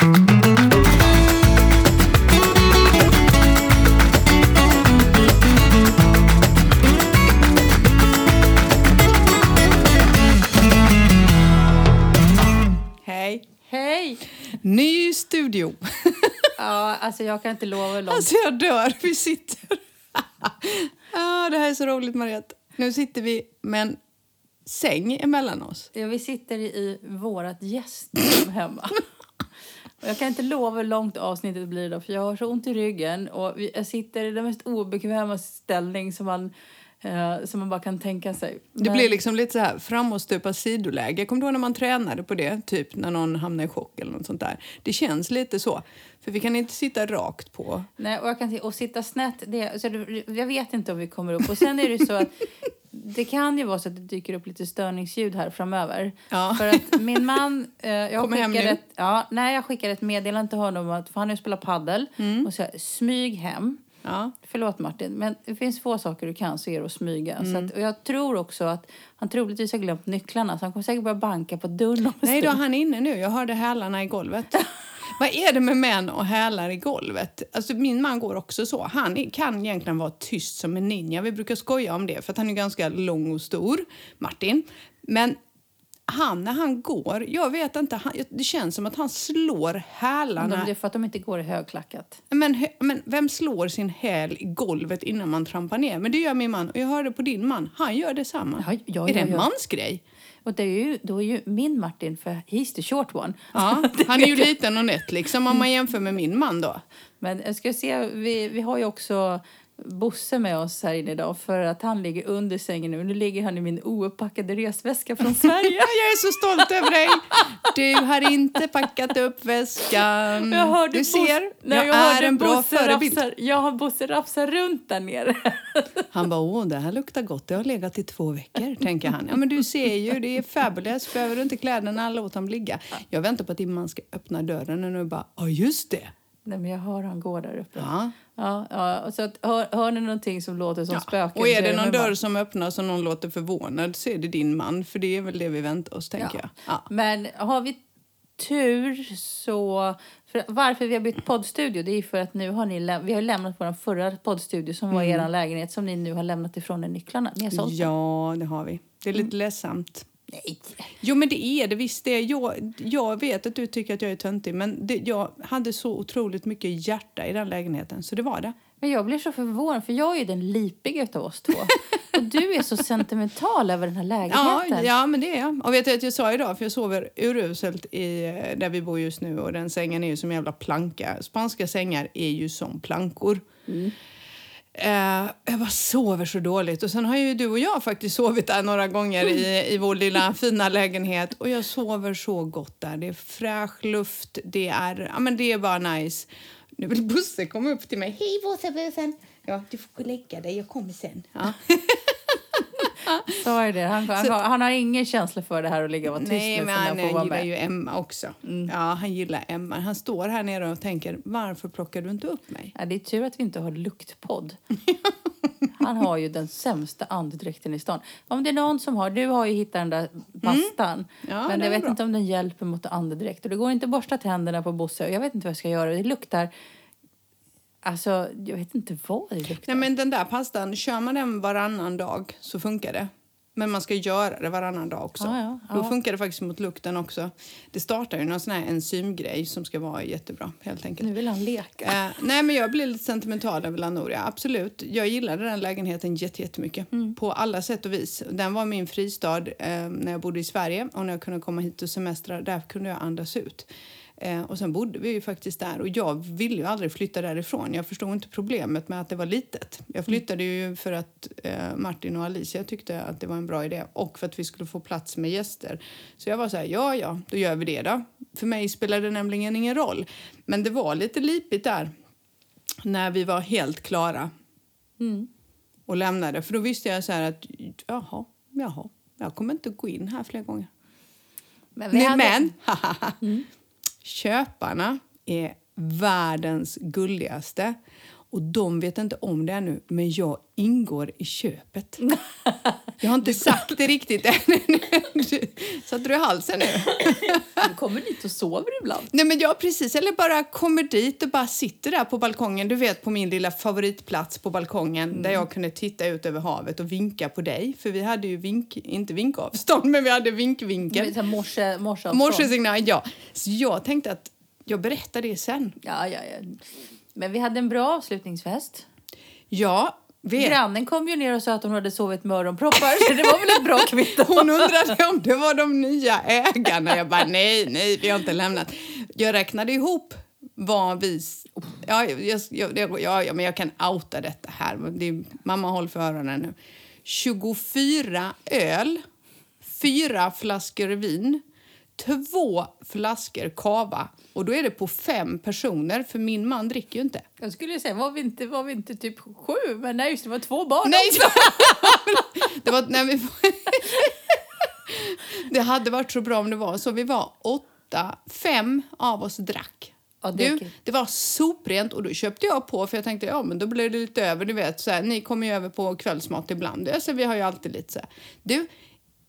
Hej! Hej! Ny studio. Ja, alltså jag kan inte lova hur långt. Alltså jag dör. Vi sitter... ja, det här är så roligt, Mariette. Nu sitter vi med en säng emellan oss. Ja, vi sitter i vårt gästrum hemma. Jag kan inte lova hur långt avsnittet blir idag för jag har så ont i ryggen och jag sitter i den mest obekväma ställning som man, eh, som man bara kan tänka sig. Det Men- blir liksom lite så här framåtstupa sidoläge. Kommer du ihåg när man tränade på det? Typ när någon hamnar i chock eller något sånt där. Det känns lite så. För vi kan inte sitta rakt på. Nej, och, jag kan, och sitta snett, det, så det, jag vet inte om vi kommer upp. Och sen är det så att det kan ju vara så att det dyker upp lite störningsljud här framöver. Ja. För att min man, eh, jag, Kommer hem skickade nu. ett, ja, nej, jag skickade ett meddelande till honom att för han har ju spelat paddel Mm. och så smyg hem. Ja. Förlåt Martin, men det finns få saker du kan så är det att smyga. Så Mm. att, och jag tror också att han troligtvis har glömt nycklarna så han kommer säkert börja banka på dörren Nej då, han är inne nu. Jag hörde hälarna i golvet. Vad är det med män och hälar i golvet? Alltså, min man går också så. Han kan egentligen vara tyst som en ninja. Vi brukar skoja om det, för han är ganska lång och stor, Martin. Men han, när han går, jag vet inte, han, det känns som att han slår hälarna. de- Det är för att de inte går i högklackat. Men, men vem slår sin häl i golvet innan man trampar ner? Men det gör min man. Och jag hörde på din man. Han gör detsamma. Ja, ja, är det en mansgrej? Och det är ju, då är ju min Martin, för he's the short one. Ja, han är ju liten och nätt liksom om man jämför med min man då. Men jag ska se, vi, vi har ju också Bosse med oss här inne idag för att han ligger under sängen nu. Nu ligger han i min ouppackade resväska från Sverige. Ja, jag är så stolt över dig. Du har inte packat upp väskan. Jag hörde du Bosse- ser, Nej, jag, jag är en bra Bosse förebild. rafsa- Jag har Bosse rafsa runt där nere. Han bara, åh, det här luktar gott. Det har legat i två veckor, tänker han. Ja, men du ser ju, det är fabulous. Behöver du inte kläderna, låt dem ligga. Jag väntar på att man ska öppna dörren och nu bara, ja just det. Nej, men jag hör han går där uppe. Ja. Ja, ja, så att, hör, hör ni någonting som låter som spöken Och är det någon dörr som öppnas och någon låter förvånad så är det din man. För det är väl det vi väntar oss, tänker jag. Ja. Men har vi tur så... För varför vi har bytt poddstudio det är för att nu har ni vi har lämnat vår förra poddstudio som var er lägenhet som ni nu har lämnat ifrån er nycklarna. Ni har sålt. Mm. ja, det har vi. Det är lite ledsamt. Nej. Jo, men det är det. Visst det är. Jag, jag vet att du tycker att jag är töntig, men det, jag hade så otroligt mycket hjärta i den lägenheten, så det var det. Men jag blir så förvånad för jag är den lipiga utav oss två. Och du är så sentimental över den här Ja, lägenheten. ja, men det är jag. Och vet du att jag sa idag, för jag sover uruselt i, där vi bor just nu och den sängen är ju som en jävla planka. Spanska sängar är ju som plankor. Eh, jag bara sover så dåligt. Och sen har ju du och jag faktiskt sovit där några gånger i, i vår lilla fina lägenhet. Och jag sover så gott där. Det är fräsch luft, det är, ja, men det är bara nice. Nu vill Bosse komma upp till mig. Hej Bosse! Ja, du får gå och lägga dig, jag kommer sen. Ja. Så är det. Han, han, han har ingen känsla för det här att ligga och vara tyst Nej, nu men han han gillar ju Emma också. Ja, han gillar Emma. Han står här nere och tänker, varför plockar du inte upp mig? Ja, det är tur att vi inte har luktpodd. Han har ju den sämsta andedräkten i stan. Om det är någon som har, du har ju hittat den där pastan. Mm. Ja, men jag vet bra. inte om den hjälper mot andedräkt. Och det går inte att borsta tänderna på Bosse. Jag vet inte vad jag ska göra. Det luktar... Alltså, jag vet inte vad det luktar. Nej, men den där pastan, kör man den varannan dag så funkar det. Men man ska göra det varannan dag också. Ja, ja, Då ja. funkar det faktiskt mot lukten också. Det startar ju någon sån här enzymgrej som ska vara jättebra, helt enkelt. Nu vill han leka. Eh, nej, men jag blir lite sentimental över Lanoria. Absolut. Jag gillade den lägenheten jätte- jättemycket. Mm. På alla sätt och vis. Den var min fristad eh, när jag bodde i Sverige och när jag kunde komma hit och semestra. Där kunde jag andas ut. Eh, och sen bodde vi ju faktiskt där och jag ville ju aldrig flytta därifrån. Jag förstod inte problemet med att det var litet. Jag flyttade ju för att eh, Martin och Alicia tyckte att det var en bra idé och för att vi skulle få plats med gäster. Så jag var så här, ja, ja, då gör vi det då. För mig spelade det nämligen ingen roll. Men det var lite lipigt där när vi var helt klara Mm. och lämnade. För då visste jag så att jaha, jaha, jag kommer inte gå in här fler gånger. Men, vi hade- Men köparna är världens gulligaste. Och de vet inte om det ännu, men jag ingår i köpet. Jag har inte sagt det riktigt än. Satte du i halsen nu? Du kommer dit och sover ibland. Nej men jag precis, eller bara kommer dit och bara sitter där på balkongen. Du vet på min lilla favoritplats på balkongen Mm. där jag kunde titta ut över havet och vinka på dig. För vi hade ju vink, inte vinkavstånd, men vi hade vinkvinkel. Morse, morseavstånd. Morsesignal, ja. Så jag tänkte att jag berättar det sen. Ja, ja, ja. Men vi hade en bra avslutningsfest. Ja, vet. Grannen kom ju ner och sa att hon hade sovit med öronproppar. Så det var väl ett bra kvitto. Hon undrade om det var de nya ägarna. Jag bara nej, nej, vi har inte lämnat. Jag räknade ihop vad vi... Ja, jag, jag, ja, ja, men jag kan outa detta här. Det är, mamma, håll för öronen nu. 24 öl, fyra flaskor vin, två flaskor kava. Och då är det på fem personer, för min man dricker ju inte. Jag skulle säga, var vi inte, var vi inte typ sju? Men nej, just det, var två barn Nej! också. det var när vi... det hade varit så bra om det var så. Vi var åtta, fem av oss drack. Ja, det du, det var soprent och då köpte jag på för jag tänkte ja men då blir det lite över. Du vet, så här, ni kommer ju över på kvällsmat ibland. Alltså, vi har ju alltid lite så här. Du,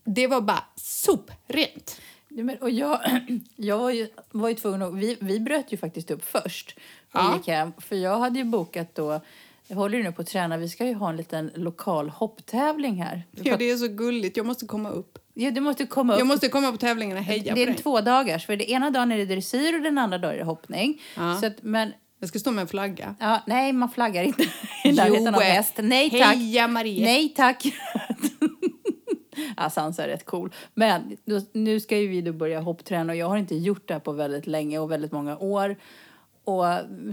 det var bara soprent. Men, och jag, jag var ju, var ju tvungen att... Vi, vi bröt ju faktiskt upp först och Ja. gick hem. För jag hade ju bokat då... Jag håller ju nu på att träna. Vi ska ju ha en liten lokal hopptävling här. Ja, det är så gulligt. Jag måste komma upp. Ja, du måste komma upp. Jag måste komma på tävlingen och heja det är en dig. två dagars. För det ena dagen är det dressyr och den andra dagen är det hoppning. Ja. Så att, men Jag ska stå med en flagga. ja, nej, man flaggar inte i närheten av häst. Nej tack. Heja Marie! Nej tack. ja, Sansa är rätt cool. Men då, nu ska ju vi då börja hoppträna och jag har inte gjort det här på väldigt länge och väldigt många år. Och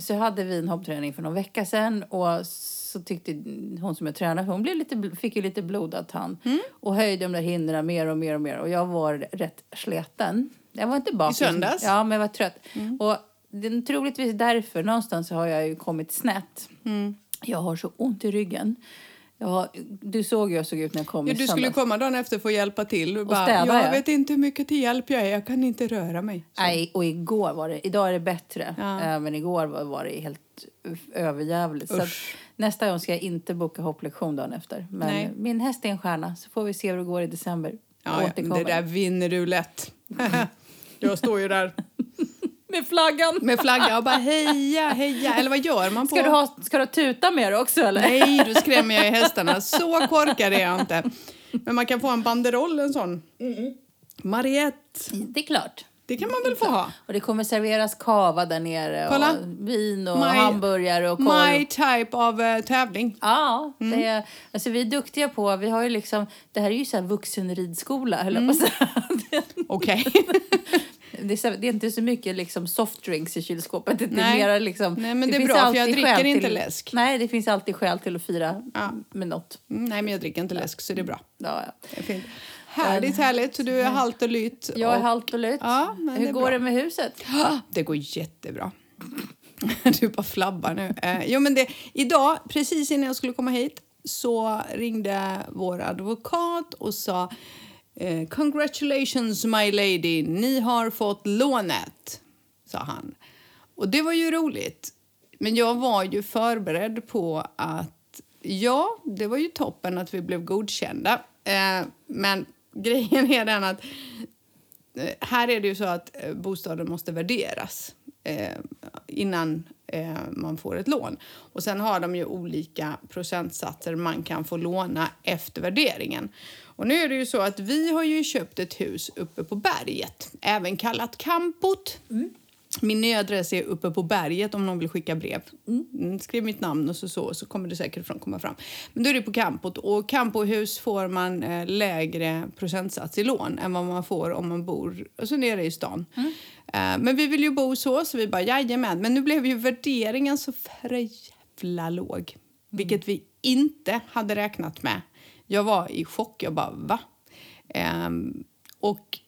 så hade vi en hoppträning för någon vecka sedan och så tyckte hon som jag tränade, hon blev lite, fick ju lite blodad tand Mm. och höjde de där hindren mer och mer och mer och jag var rätt sleten. Jag var inte bakis. I söndags? Ja, men jag var trött. Mm. Och det är troligtvis därför någonstans har jag ju kommit snett. Mm. Jag har så ont i ryggen. Jag har, du såg hur jag såg ut när jag kom Ja, du skulle komma dagen efter för att hjälpa till. Och bara, städa, jag ja. vet inte hur mycket till hjälp jag är, jag kan inte röra mig. Så. Nej, och igår var det, idag är det bättre. Ja. Eh, Men igår var, det helt överjävligt. Så att nästa gång ska jag inte boka hopplektion dagen efter. Men Nej. min häst är en stjärna, så får vi se hur det går i december. Ja, ja, det där vinner du lätt. jag står ju där Med flaggan! med flagga och bara heja, heja. Eller vad gör man på? Ska du, ha, ska du tuta med det också eller? Nej, då skrämmer jag hästarna. Så korkad är jag inte. Men man kan få en banderoll, en sån. Mariette, Det är klart. det kan man väl få ha? Och det kommer serveras kava där nere Kolla. och vin och My- hamburgare och korv. My type av eh, tävling. Ja, Mm. det är, alltså vi är duktiga på, vi har ju liksom, det här är ju så här vuxenridskola höll Mm. jag på att säga. Okej. Det är, så, det är inte så mycket liksom softdrinks i kylskåpet. Det är Nej. mera liksom, Nej, men det är bra, för jag dricker inte till, läsk. Nej, det finns alltid skäl till att fira Ja. med något. Mm, nej, men jag dricker inte läsk, så det är bra. Ja, ja. Det är fint. Härligt, härligt. Så du är halt och lyt. Jag är halt och lytt. Ja, det Hur är går bra. det med huset? Det går jättebra. Du bara flabbar nu. Eh, jo, men det, idag, precis innan jag skulle komma hit, så ringde vår advokat och sa eh, Congratulations my lady, ni har fått lånet, sa han. Och det var ju roligt. Men jag var ju förberedd på att ja, det var ju toppen att vi blev godkända. Eh, men grejen är den att eh, här är det ju så att eh, bostaden måste värderas eh, innan eh, man får ett lån. Och sen har de ju olika procentsatser man kan få låna efter värderingen. Och nu är det ju så att vi har ju köpt ett hus uppe på berget, även kallat Campot. Min nya adress är uppe på berget om någon vill skicka brev. Mm, skriv mitt namn och så, så, så kommer det säkert fram, komma fram. Men då är det på Campot och Campohus får man eh, lägre procentsats i lån än vad man får om man bor alltså nere i stan. Eh, men vi vill ju bo så, så vi bara jajamän. Men nu blev ju värderingen så för jävla låg. Vilket vi inte hade räknat med. Jag var i chock. Jag bara va? Ehm, och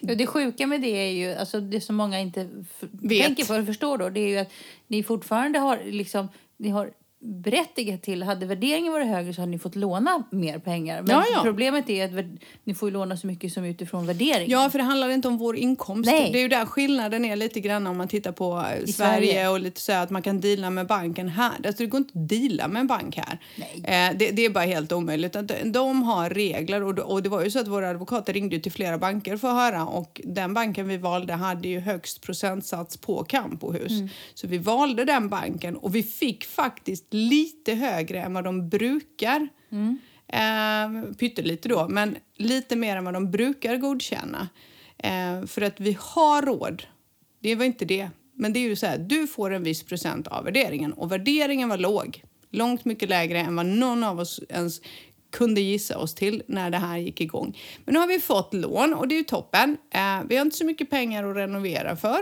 Ja, det sjuka med det är ju, alltså det som många inte Vet. tänker på eller förstår då, det är ju att ni fortfarande har liksom, ni har berättigat till. Hade värderingen varit högre så hade ni fått låna mer pengar. Men Ja, ja. problemet är att ni får låna så mycket som utifrån värderingen. Ja, för det handlar inte om vår inkomst. Nej. Det är ju där skillnaden är lite grann om man tittar på eh, Sverige, Sverige. och lite så att man kan deala med banken här. Alltså, det går inte att deala med en bank här. Eh, det, det är bara helt omöjligt. Att de- har regler och, och det var ju så att våra advokater ringde till flera banker för att höra och den banken vi valde hade ju högst procentsats på Campohus. Så vi valde den banken och vi fick faktiskt lite högre än vad de brukar. Eh, pyttelite då, men lite mer än vad de brukar godkänna. Eh, för att vi har råd. Det var inte det. Men det är ju så här, du får en viss procent av värderingen och värderingen var låg. Långt mycket lägre än vad någon av oss ens kunde gissa oss till när det här gick igång. Men nu har vi fått lån och det är ju toppen. Eh, vi har inte så mycket pengar att renovera för.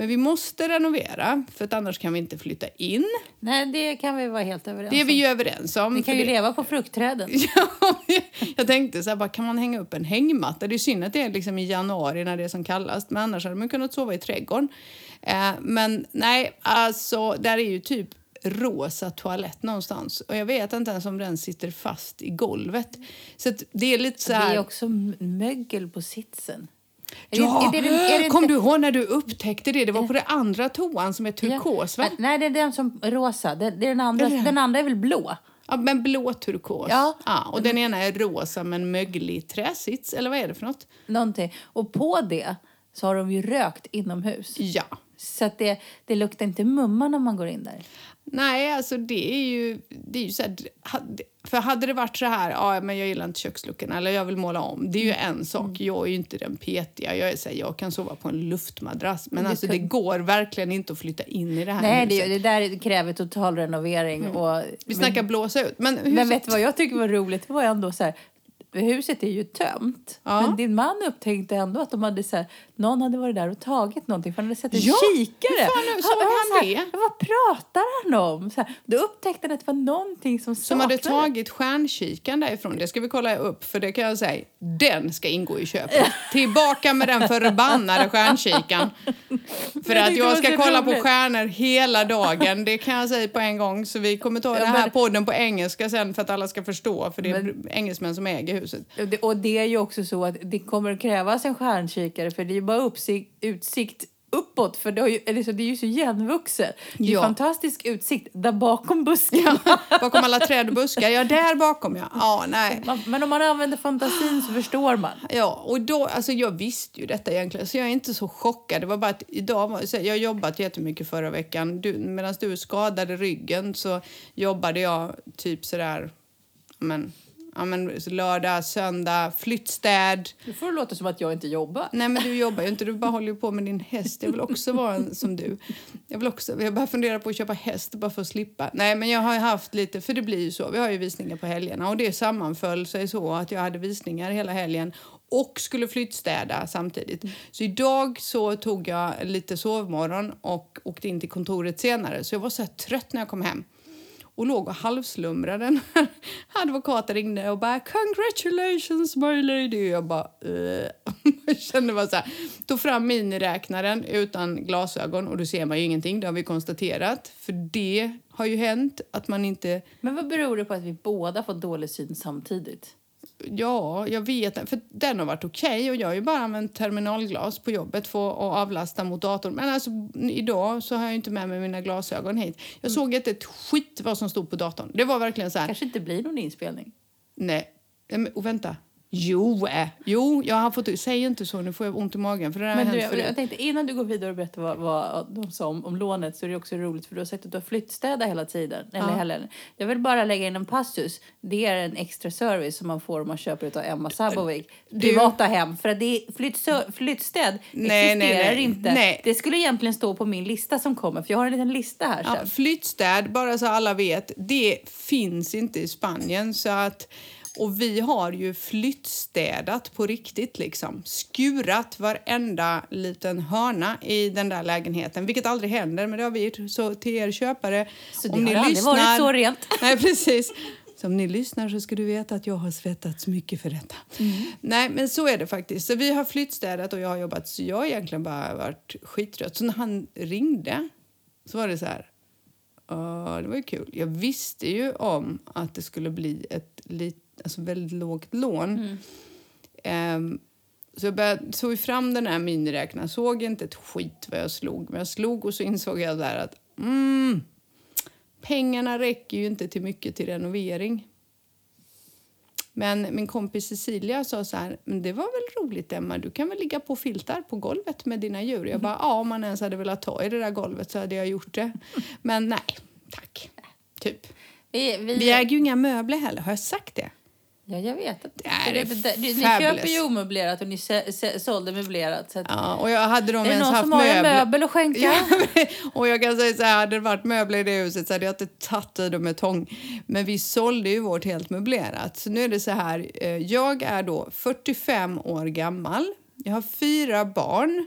Men vi måste renovera för att annars kan vi inte flytta in. Nej, det kan vi vara helt överens Det är vi om. ju överens om. För kan ju det- leva på fruktträden. Ja, jag tänkte så här, bara, kan man hänga upp en hängmatta? Det är synd att det är liksom i januari när det är som kallast, men annars hade man kunnat sova i trädgården. Eh, men nej, alltså där är ju typ rosa toalett någonstans och jag vet inte ens om den sitter fast i golvet. Så det är lite så Det här... är också mögel på sitsen. Är Ja, det, är det, är det kom du ihåg när du upptäckte det? Det var på det andra toan som är turkos, va? Ja. Nej, det är den som rosa. Det, är den, andra, Är den andra är väl blå? Ja, men blå turkos. Ja. och den ena är rosa med en möglig träsits, eller vad är det för något? Någonting. Och på det så har de ju rökt inomhus. Ja. Så att det, det luktar inte mumma när man går in där. Nej, alltså det är ju, det är ju så här, för hade det varit så här, ja men jag gillar inte köksluckorna eller jag vill måla om, det är ju en sak. Jag är ju inte den petiga, jag är så här, jag kan sova på en luftmadrass. Men Det alltså det går verkligen inte att flytta in i det här Nej, huset. det, det där kräver total renovering. Och, Vi snackar blåsa ut. Men, men vet du vad jag tycker var roligt? Det var ändå så här, huset är ju tömt. Ja. Men din man upptäckte ändå att de hade så här, någon hade varit där och tagit någonting för han hade sett en Ja, kikare. fan såg han så här, det? Vad pratar han om? Så här, då upptäckte han att det var någonting som som hade saknades. tagit stjärnkikan därifrån, det ska vi kolla upp för det kan jag säga, den ska ingå i köpet. Tillbaka med den förbannade stjärnkikan. För Jag att jag ska kolla på stjärnor hela dagen, det kan jag säga på en gång. Så vi kommer ta Ja, det här men- podden på engelska sen för att alla ska förstå, för det är Men- engelsmän som äger huset. Och det, och det är ju också så att det kommer att krävas en stjärnkikare för det är ju bara uppsikt, utsikt uppåt för det, har ju, eller så, det är ju så igenvuxet. Det är Ja. fantastisk utsikt där bakom buskarna. Bakom alla träd och buskar, ja där bakom ja. Ja, nej. Man- Men om man använder fantasin så förstår man. Ja, och då, alltså jag visste ju detta egentligen, så jag är inte så chockad. Det var bara att idag, var, jag har jobbat jättemycket förra veckan. Medan du skadade ryggen så jobbade jag typ sådär, men, ja, men lördag, söndag, flyttstäd. Nu får det låta som att jag inte jobbar. Nej men du jobbar ju inte, du bara håller på med din häst. Jag vill också vara en, som du. Jag vill också, jag bara funderar på att köpa häst bara för att slippa. Nej men jag har ju haft lite, för det blir ju så, vi har ju visningar på helgerna och det sammanföll sig så att jag hade visningar hela helgen och skulle flyttstäda samtidigt. Så idag så tog jag lite sovmorgon och åkte in till kontoret senare så jag var så trött när jag kom hem och låg och halvslumrade när advokaten ringde och bara “Congratulations my lady” jag bara uh. Jag kände bara så här, tog fram miniräknaren utan glasögon och då ser man ju ingenting, det har vi konstaterat. För det har ju hänt att man inte Men vad beror det på att vi båda fått dålig syn samtidigt? Ja, jag vet. För den har varit okej och jag har ju bara använt terminalglas på jobbet för att avlasta mot datorn. Men alltså idag så har jag inte med mig mina glasögon hit. Jag såg inte ett skit vad som stod på datorn. Det var verkligen så här. kanske inte blir någon inspelning. Nej, och vänta. Jo, äh. jo, jag har fått... Säg inte så, nu får jag ont i magen. För det Men du, jag, tänkte, innan du går vidare och berättar vad, vad de sa om, om lånet så är det också roligt för du har sagt att du har flyttstädat hela tiden. Eller Ja. Jag vill bara lägga in en passus. Det är en extra service som man får om man köper av Emma Sabovic. Privata hem. För att det är flyttsö- flyttstäd Nej, nej, existerar nej. inte. Nej. Det skulle egentligen stå på min lista som kommer. För jag har en liten lista här Ja, flyttstäd, bara så alla vet, det finns inte i Spanien. Så att, och vi har ju flyttstädat på riktigt. Liksom. Skurat varenda liten hörna i den där lägenheten. Vilket aldrig händer, men det har vi gjort. Så till er köpare, Så om ni lyssnar... varit så rent. Nej, precis. Så om ni lyssnar så ska du veta att jag har svettats mycket för detta. Mm. Nej, men så är det faktiskt. Så vi har flyttstädat och jag har jobbat så jag har egentligen bara varit skittrött. Så när han ringde så var det så här, Ja, det var ju kul. Jag visste ju om att det skulle bli ett lit, alltså väldigt lågt lån. Ehm, så jag började, ju fram den här miniräknaren, såg inte ett skit vad jag slog. Men jag slog och så insåg jag där att mm, pengarna räcker ju inte till mycket till renovering. Men min kompis Cecilia sa så här, men det var väl roligt Emma, du kan väl ligga på filtar på golvet med dina djur? Jag bara, ja om man ens hade velat ta i det där golvet så hade jag gjort det. Men nej, tack. Typ. Vi, vi, Vi äger ju inga möbler heller, har jag sagt det? Ja, jag vet. Att, Det är det, det, ni fabulous. köper ju omöblerat och ni sålde möblerat. Så Ja, och jag hade de är det ens någon haft som har en möbel att skänka? Ja, och jag kan säga så här, hade det varit möbler i det huset så hade jag inte tagit i dem med tång. Men vi sålde ju vårt helt möblerat. Så nu är det så här, eh, jag är då 45 år gammal. Jag har fyra barn.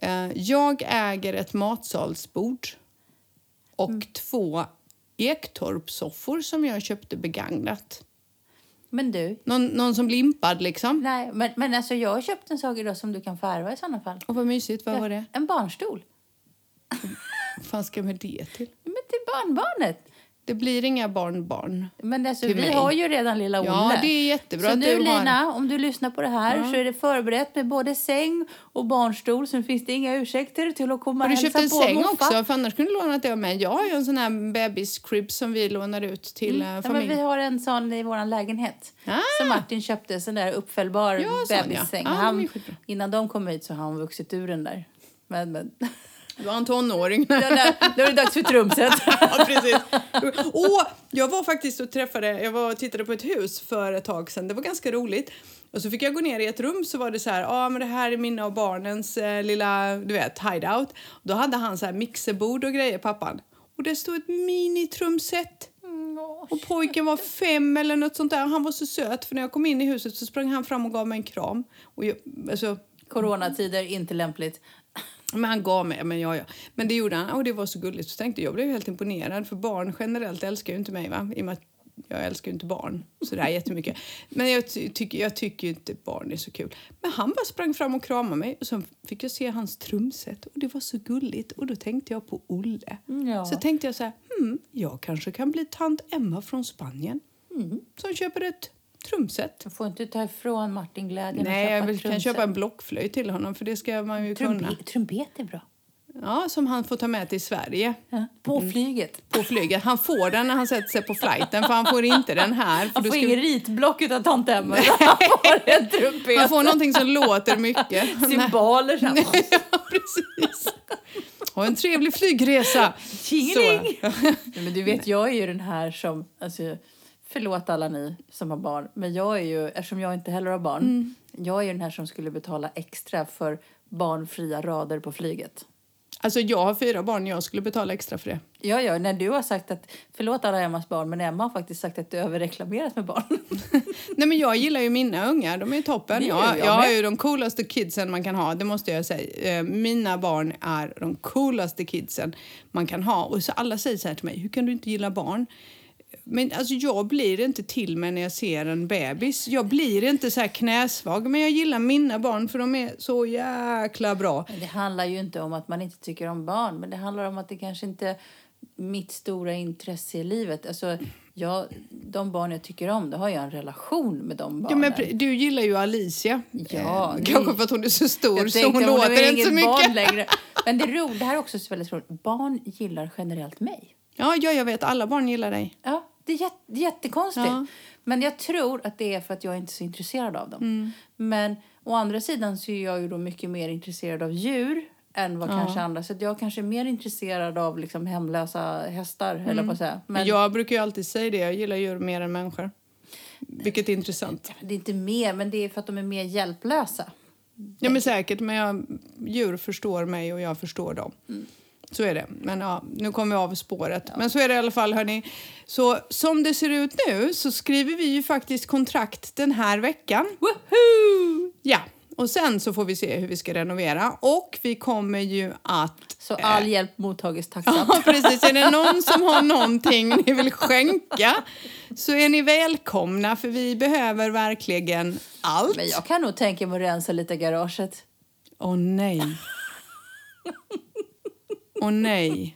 Eh, Jag äger ett matsalsbord och Mm. två Ektorpsoffor som jag köpte begagnat. Men du, Någon, någon som limpad liksom. nej, men, men alltså jag har köpt en sak idag som du kan få ärva i sådana fall. Och vad mysigt, vad var det? En barnstol. Vad fan ska jag med det till? Men till barnbarnet. Det blir inga barnbarn. Men alltså, vi mig. har ju redan lilla Olle. Ja, det är jättebra så att nu du har- Lina, om du lyssnar på det här Ja. så är det förberett med både säng och barnstol. Så finns det inga ursäkter till att komma Har och du köpt hälsa en på säng morfar. också? För annars kunde du lånat det av mig. Jag har ju en sån här bebiscrib som vi lånar ut till mm. Ja, men familj. vi har en sån i vår lägenhet. Ah. Som Martin köpte, sån där uppfällbar Ja, ja. bebissäng. Ja, han, skitbra. innan de kom hit så har han vuxit ur den där. Men, men. Du har en tonåring. Då, då är det dags för trumset. ja, precis. Åh, jag var faktiskt och träffade, jag var och tittade på ett hus för ett tag sedan. Det var ganska roligt. Och så fick jag gå ner i ett rum så var det så här, ja ah, men det här är mina och barnens eh, lilla, du vet, hideout. Då hade han så här mixerbord och grejer, pappan. Och det stod ett minitrumset. Och pojken var fem eller något sånt där. Han var så söt för när jag kom in i huset så sprang han fram och gav mig en kram. Och jag, alltså, Coronatider, inte lämpligt. Men han gav mig, men ja, ja. Men det gjorde han och det var så gulligt. Så tänkte jag, blev helt imponerad för barn generellt älskar ju inte mig va. I och jag älskar ju inte barn så där jättemycket. Men jag, ty tycker, jag tycker inte barn är så kul. Men han bara sprang fram och kramade mig och så fick jag se hans trumset och det var så gulligt och då tänkte jag på Olle. Ja. Så tänkte jag så här, hmm, jag kanske kan bli tant Emma från Spanien som köper ett trumset. Du får inte ta ifrån Martin glädjen Nej, jag vill, kan köpa en blockflöjt till honom för det ska man ju kunna. Trumpe- trumpet är bra. Ja, som han får ta med till Sverige Ja. På Mm. flyget. på flyget. Han får den när han sätter sig på flighten för han får inte den här. Han får ska- ingen ritblock utan tant Emma. Han får en trumpet. han får någonting som låter mycket. Symboler. här. ja, precis. Ha en trevlig flygresa. Tjingeling! Men du vet, jag är ju den här som... Alltså, förlåt alla ni som har barn, men jag är ju, eftersom jag inte heller har barn, Mm. jag är den här som skulle betala extra för barnfria rader på flyget. Alltså jag har fyra barn, jag skulle betala extra för det. Ja, ja, när du har sagt att, förlåt alla Emmas barn, men Emma har faktiskt sagt att du överreklamerat med barn. Nej men jag gillar ju mina ungar, de är toppen. Gör Jag, jag jag har ju de coolaste kidsen man kan ha, det måste jag säga. Eh, Mina barn är de coolaste kidsen man kan ha. Och så alla säger så här till mig, hur kan du inte gilla barn? Men alltså jag blir inte till mig när jag ser en bebis. Jag blir inte så här knäsvag, men jag gillar mina barn för de är så jäkla bra. Men det handlar ju inte om att man inte tycker om barn, men det handlar om att det kanske inte är mitt stora intresse i livet. Alltså, jag, de barn jag tycker om, då har jag en relation med de Ja, barnen. men pre- du gillar ju Alicia. Ja, Eh, Kanske för att hon är så stor Jag så hon låter inte så mycket. Längre. Men det, är ro, det här är också så väldigt roligt. Barn gillar generellt mig. Ja, ja, jag vet. Alla barn gillar dig. Ja, det är jätte, jättekonstigt. Ja. Men jag tror att det är för att jag inte är så intresserad av dem. Mm. Men å andra sidan så är jag ju då mycket mer intresserad av djur än vad Ja. kanske andra. Så jag kanske är mer intresserad av liksom hemlösa hästar, eller på säga. Men Men jag brukar ju alltid säga det. Jag gillar djur mer än människor. Vilket är intressant. det är inte mer, men det är för att de är mer hjälplösa. Ja, men säkert. Men jag, djur förstår mig och jag förstår dem. Så är det. Men ja, nu kommer vi av spåret. Men så är det i alla fall, hörni. Så som det ser ut nu så skriver vi ju faktiskt kontrakt den här veckan. Woohoo! Ja, och sen så får vi se hur vi ska renovera. Och vi kommer ju att... Så all hjälp mottages tacksamt. Ja, precis. Är det någon som har någonting ni vill skänka så är ni välkomna för vi behöver verkligen allt. Men jag kan nog tänka mig att rensa lite garaget. Åh nej. Åh nej.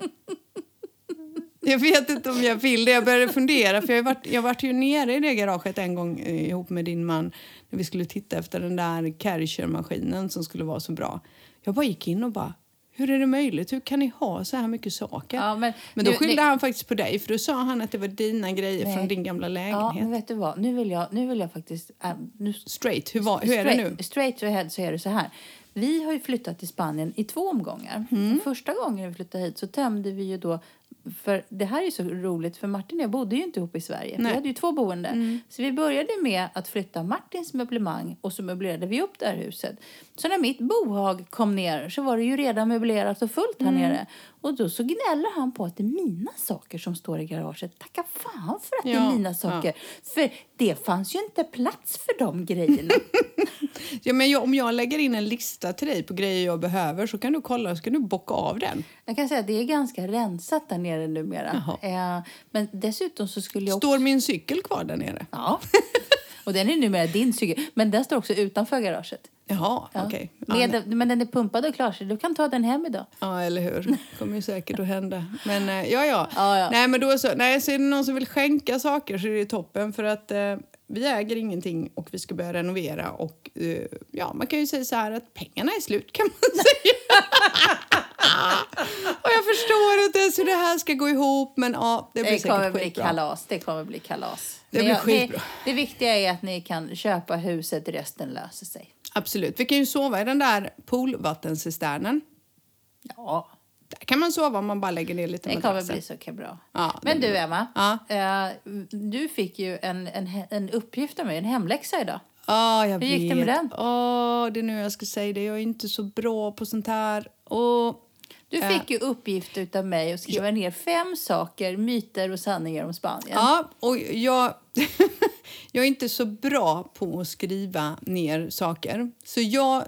Jag vet inte om jag vill det. Jag började fundera, för jag var, jag var ju nere i det garaget en gång eh, ihop med din man när vi skulle titta efter den där Kärcher-maskinen som skulle vara så bra. Jag bara gick in och bara, hur är det möjligt? Hur kan ni ha så här mycket saker? Ja, men men då skyllde han faktiskt på dig, för då sa han att det var dina grejer Nej. från din gamla Ja, lägenhet. men vet du vad? Nu vill jag, nu vill jag faktiskt... Äh, nu, Straight, hur, var, hur är det nu? straight, straight ahead så är det så här. Vi har ju flyttat till Spanien i två omgångar. Mm. Första gången vi flyttade hit så tömde vi ju då för det här är så roligt för Martin och jag bodde ju inte ihop i Sverige. Vi Nej. hade ju två boenden. Mm. Så vi började med att flytta Martins möblemang och så möblerade vi upp det här huset. Så när mitt bohag kom ner så var det ju redan möblerat och fullt här Mm. nere. Och då så gnäller han på att det är mina saker som står i garaget. Tacka fan för att det Ja, är mina saker. För det fanns ju inte plats för de grejerna. Ja, men jag, om jag lägger in en lista till dig på grejer jag behöver så kan du kolla så kan du bocka av den. Jag kan säga att det är ganska rensat där nere numera. Eh, men dessutom så skulle jag. Står min cykel kvar där nere? Ja. Och den är numera din cykel. Men den står också utanför garaget. Jaha, Ja. okej. Ja, Med, men den är pumpad och klar så du kan ta den hem idag. Ja, eller hur. Det kommer ju säkert att hända. Men eh, ja, ja. Ja, ja. Nej, men då så. Nej, så är det någon som vill skänka saker så är det toppen för att eh, vi äger ingenting och vi ska börja renovera och eh, ja, man kan ju säga så här att pengarna är slut kan man säga. och jag förstår inte hur det här ska gå ihop men ja, det blir Det säkert kommer bli skitbra. kalas. Det kommer bli kalas. Det Men blir jag- skitbra. Det, det viktiga är att ni kan köpa huset, resten löser sig. Absolut. Vi kan ju sova i den där poolvattencisternen. Ja, Där kan man sova om man bara lägger ner lite det kommer bli så bra. Ja, Men du. Emma. Ja. eh, du fick ju en, en, en uppgift av mig, en hemläxa idag. Ja, jag Hur gick det vet. med den? Åh, det är nu jag ska säga det. Jag är inte så bra på sånt här. Åh, Du Ja. fick ju uppgift av mig att skriva ner fem saker, myter och sanningar om Spanien. Ja, och jag, jag är inte så bra på att skriva ner saker. Så jag,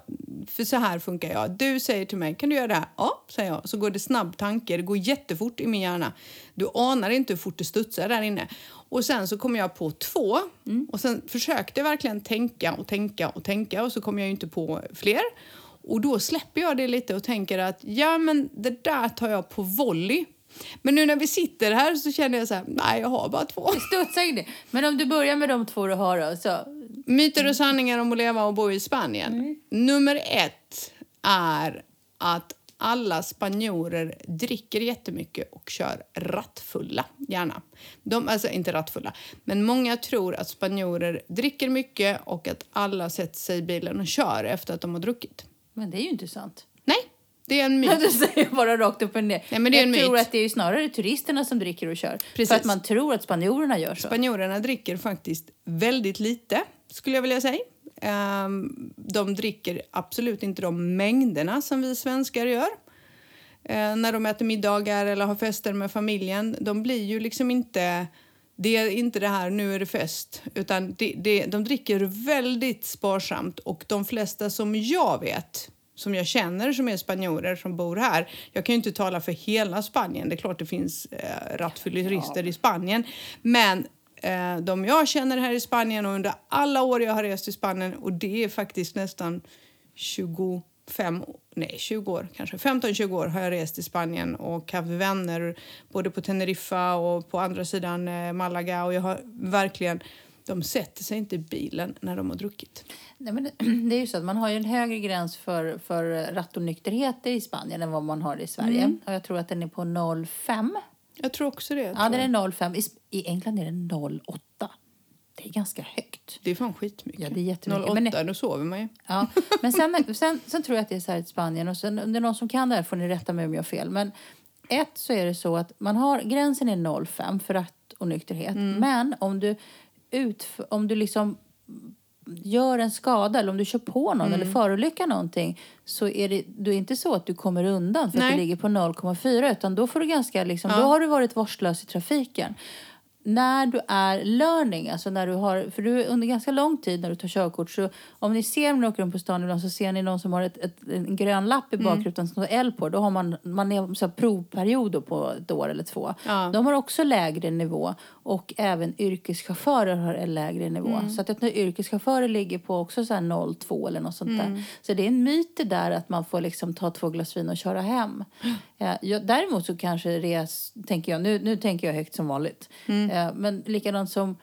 för så här funkar jag. Du säger till mig, kan du göra det här? Ja, säger jag. Så går det snabb tanke, det går jättefort i min hjärna. Du anar inte hur fort det studsar där inne. Och sen så kom jag på två. Och sen försökte jag verkligen tänka och tänka och tänka och så kom jag inte på fler. Och då släpper jag det lite och tänker att ja men det där tar jag på volley. Men nu när vi sitter här så känner jag så här, nej jag har bara två. Det studsar ju det. Men om du börjar med de två du har då, så... Myter och sanningar om att leva och bo i Spanien. Nummer ett är att alla spanjorer dricker jättemycket och kör rattfulla, gärna. De, alltså inte rattfulla, men många tror att spanjorer dricker mycket och att alla sätter sig i bilen och kör efter att de har druckit. Men det är ju inte sant. Det är en myt. Du säger bara rakt upp och ner. Nej, men det är jag en tror myt. att det är snarare turisterna som dricker och kör. Precis. För att man tror att spanjorerna gör så. Spanjorerna dricker faktiskt väldigt lite, skulle jag vilja säga. Ehm, de dricker absolut inte de mängderna som vi svenskar gör. Eh, när de äter middagar eller har fester med familjen. De blir ju liksom inte... Det är inte det här nu är det fest, utan det, det, de dricker väldigt sparsamt. Och de flesta som jag vet, som jag känner som är spanjorer som bor här. Jag kan ju inte tala för hela Spanien. Det är klart det finns eh, rattfyllerister i Spanien. Men eh, de jag känner här i Spanien och under alla år jag har rest i Spanien och det är faktiskt nästan 25, nej 20 år kanske, 15-20 år har jag rest i Spanien och haft vänner både på Teneriffa och på andra sidan eh, Malaga och jag har verkligen, de sätter sig inte i bilen när de har druckit. Nej, men det, är ju så att man har ju en högre gräns för, för rattonykterhet i Spanien än vad man har i Sverige. Mm. Och jag tror att den är på 0,5. Jag tror också det. Ja, den är 0,5. I, I England är den 0,8. Det är ganska högt. Det är fan skitmycket. Ja, det är jättemycket. 08, Men- då sover man ju. Ja, men sen, sen, sen tror jag att det är så här i Spanien och sen, om det är någon som kan det här får ni rätta mig om jag har fel. Men ett så är det så att man har, gränsen är 0,5 för ratt och nykterhet. Men om du, utf, om du liksom gör en skada eller om du kör på någon eller förolyckar någonting så är det, då är det inte så att du kommer undan för att Nej. du ligger på 0,4 utan då får du ganska liksom, då har du varit vårdslös i trafiken. När du är learning, alltså när du har, för du under ganska lång tid när du tar körkort så om ni ser åker runt på stan ibland så ser ni någon som har ett, ett, en grön lapp i Mm. bakrutan som står L på, då har man, man är så här provperiod då på ett år eller två. Ja. De har också lägre nivå och även yrkeschaufförer har en lägre nivå. Mm. Så att ett yrkeschaufförer ligger på också så här 0,2 eller något sånt Mm. där. Så det är en myt det där att man får liksom ta två glas vin och köra hem. Eh, jag, däremot så kanske är, tänker jag, nu, nu tänker jag högt som vanligt. Mm. Men likadant som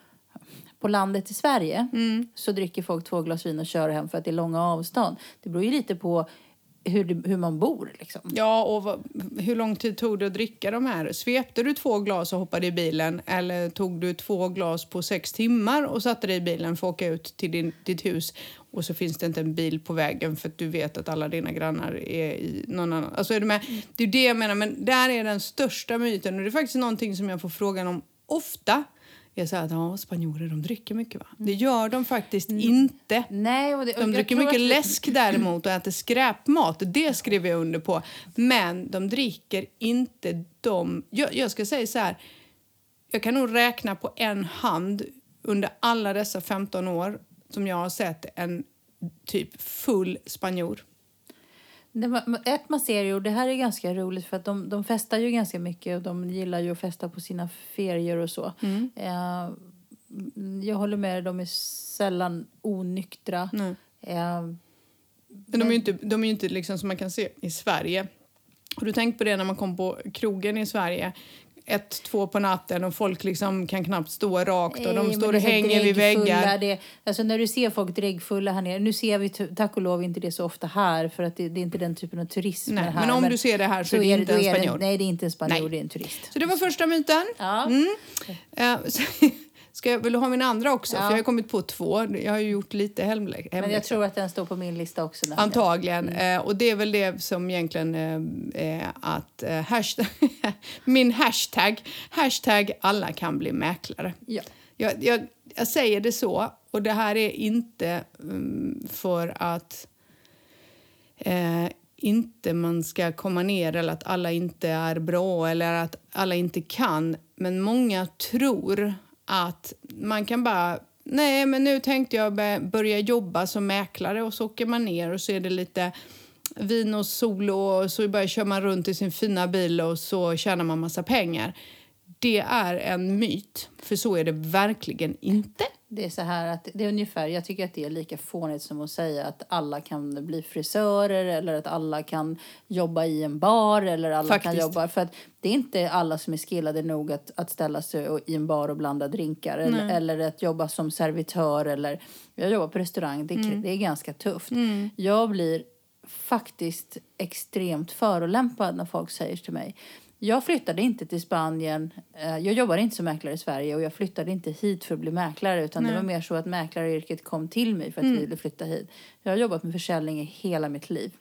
på landet i Sverige Mm. så dricker folk två glas vin och kör hem för att det är långa avstånd. Det beror ju lite på hur, det, hur man bor liksom. Ja, och vad, hur lång tid tog det att dricka de här? Svepte du två glas och hoppade i bilen eller tog du två glas på sex timmar och satte dig i bilen för att åka ut till din, ditt hus och så finns det inte en bil på vägen för att du vet att alla dina grannar är i någon annan... Alltså är du med? Det är det jag menar, men där är den största myten och det är faktiskt någonting som jag får frågan om ofta. Jag säger att ja, spanjorer de dricker mycket va? Det gör de faktiskt inte. Nej, och det, och De dricker mycket att- läsk däremot och äter skräpmat. Det skriver jag under på. Men de dricker inte de... Jag, jag ska säga så här. Jag kan nog räkna på en hand under alla dessa 15 år som jag har sett en typ full spanjor. Ett man ser ju, och det här är ganska roligt för att de, de festar ju ganska mycket och de gillar ju att festa på sina ferier och så. Mm. Eh, jag håller med, de är sällan onyktra. Eh, Men de är ju inte, de är inte liksom som man kan se i Sverige. Har du tänkt på det när man kom på krogen i Sverige? Ett, två på natten och folk liksom kan knappt stå rakt och de Nej, står men och så hänger vid väggar. Det, alltså när du ser folk dräggfulla här nere, nu ser vi tack och lov inte det så ofta här för att det, det är inte den typen av turism Nej, här. men om du ser det här så är det inte en spanjor. nej, det är inte en spanjor, det är en turist. Så det var första myten. Ja. Mm. Eh, Ska jag, vill du ha min andra också? Ja. För jag har kommit på två. Jag har gjort lite hemlä- Men jag hemläxa. tror att den står på min lista också. nämligen. Antagligen. Eh, och det är väl det som egentligen eh, är att eh, hashtag, min hashtag, hashtag alla kan bli mäklare. Ja. Jag, jag, jag säger det så, och det här är inte mm, för att eh, inte man ska komma ner eller att alla inte är bra eller att alla inte kan. Men många tror att man kan bara... Nej, men nu tänkte jag börja jobba som mäklare och så åker man ner och så är det lite vin och sol och så bara kör man runt i sin fina bil och så tjänar man massa pengar. Det är en myt, för så är det verkligen inte. Det är så här att det är ungefär, jag tycker att det är lika fånigt som att säga att alla kan bli frisörer eller att alla kan jobba i en bar eller alla kan Faktiskt. jobba för att det är inte alla som är skillade nog att, att ställa sig i en bar och blanda drinkar eller, eller att jobba som servitör eller jag jobbar på restaurang, det är, det är ganska tufft. Jag blir faktiskt extremt förolämpad när folk säger till mig jag flyttade inte till Spanien. eh, Jag jobbar inte som mäklare i Sverige och jag flyttade inte hit för att bli mäklare utan det var mer så att mäklaryrket kom till mig för att jag ville flytta hit. Jag har jobbat med försäljning i hela mitt liv.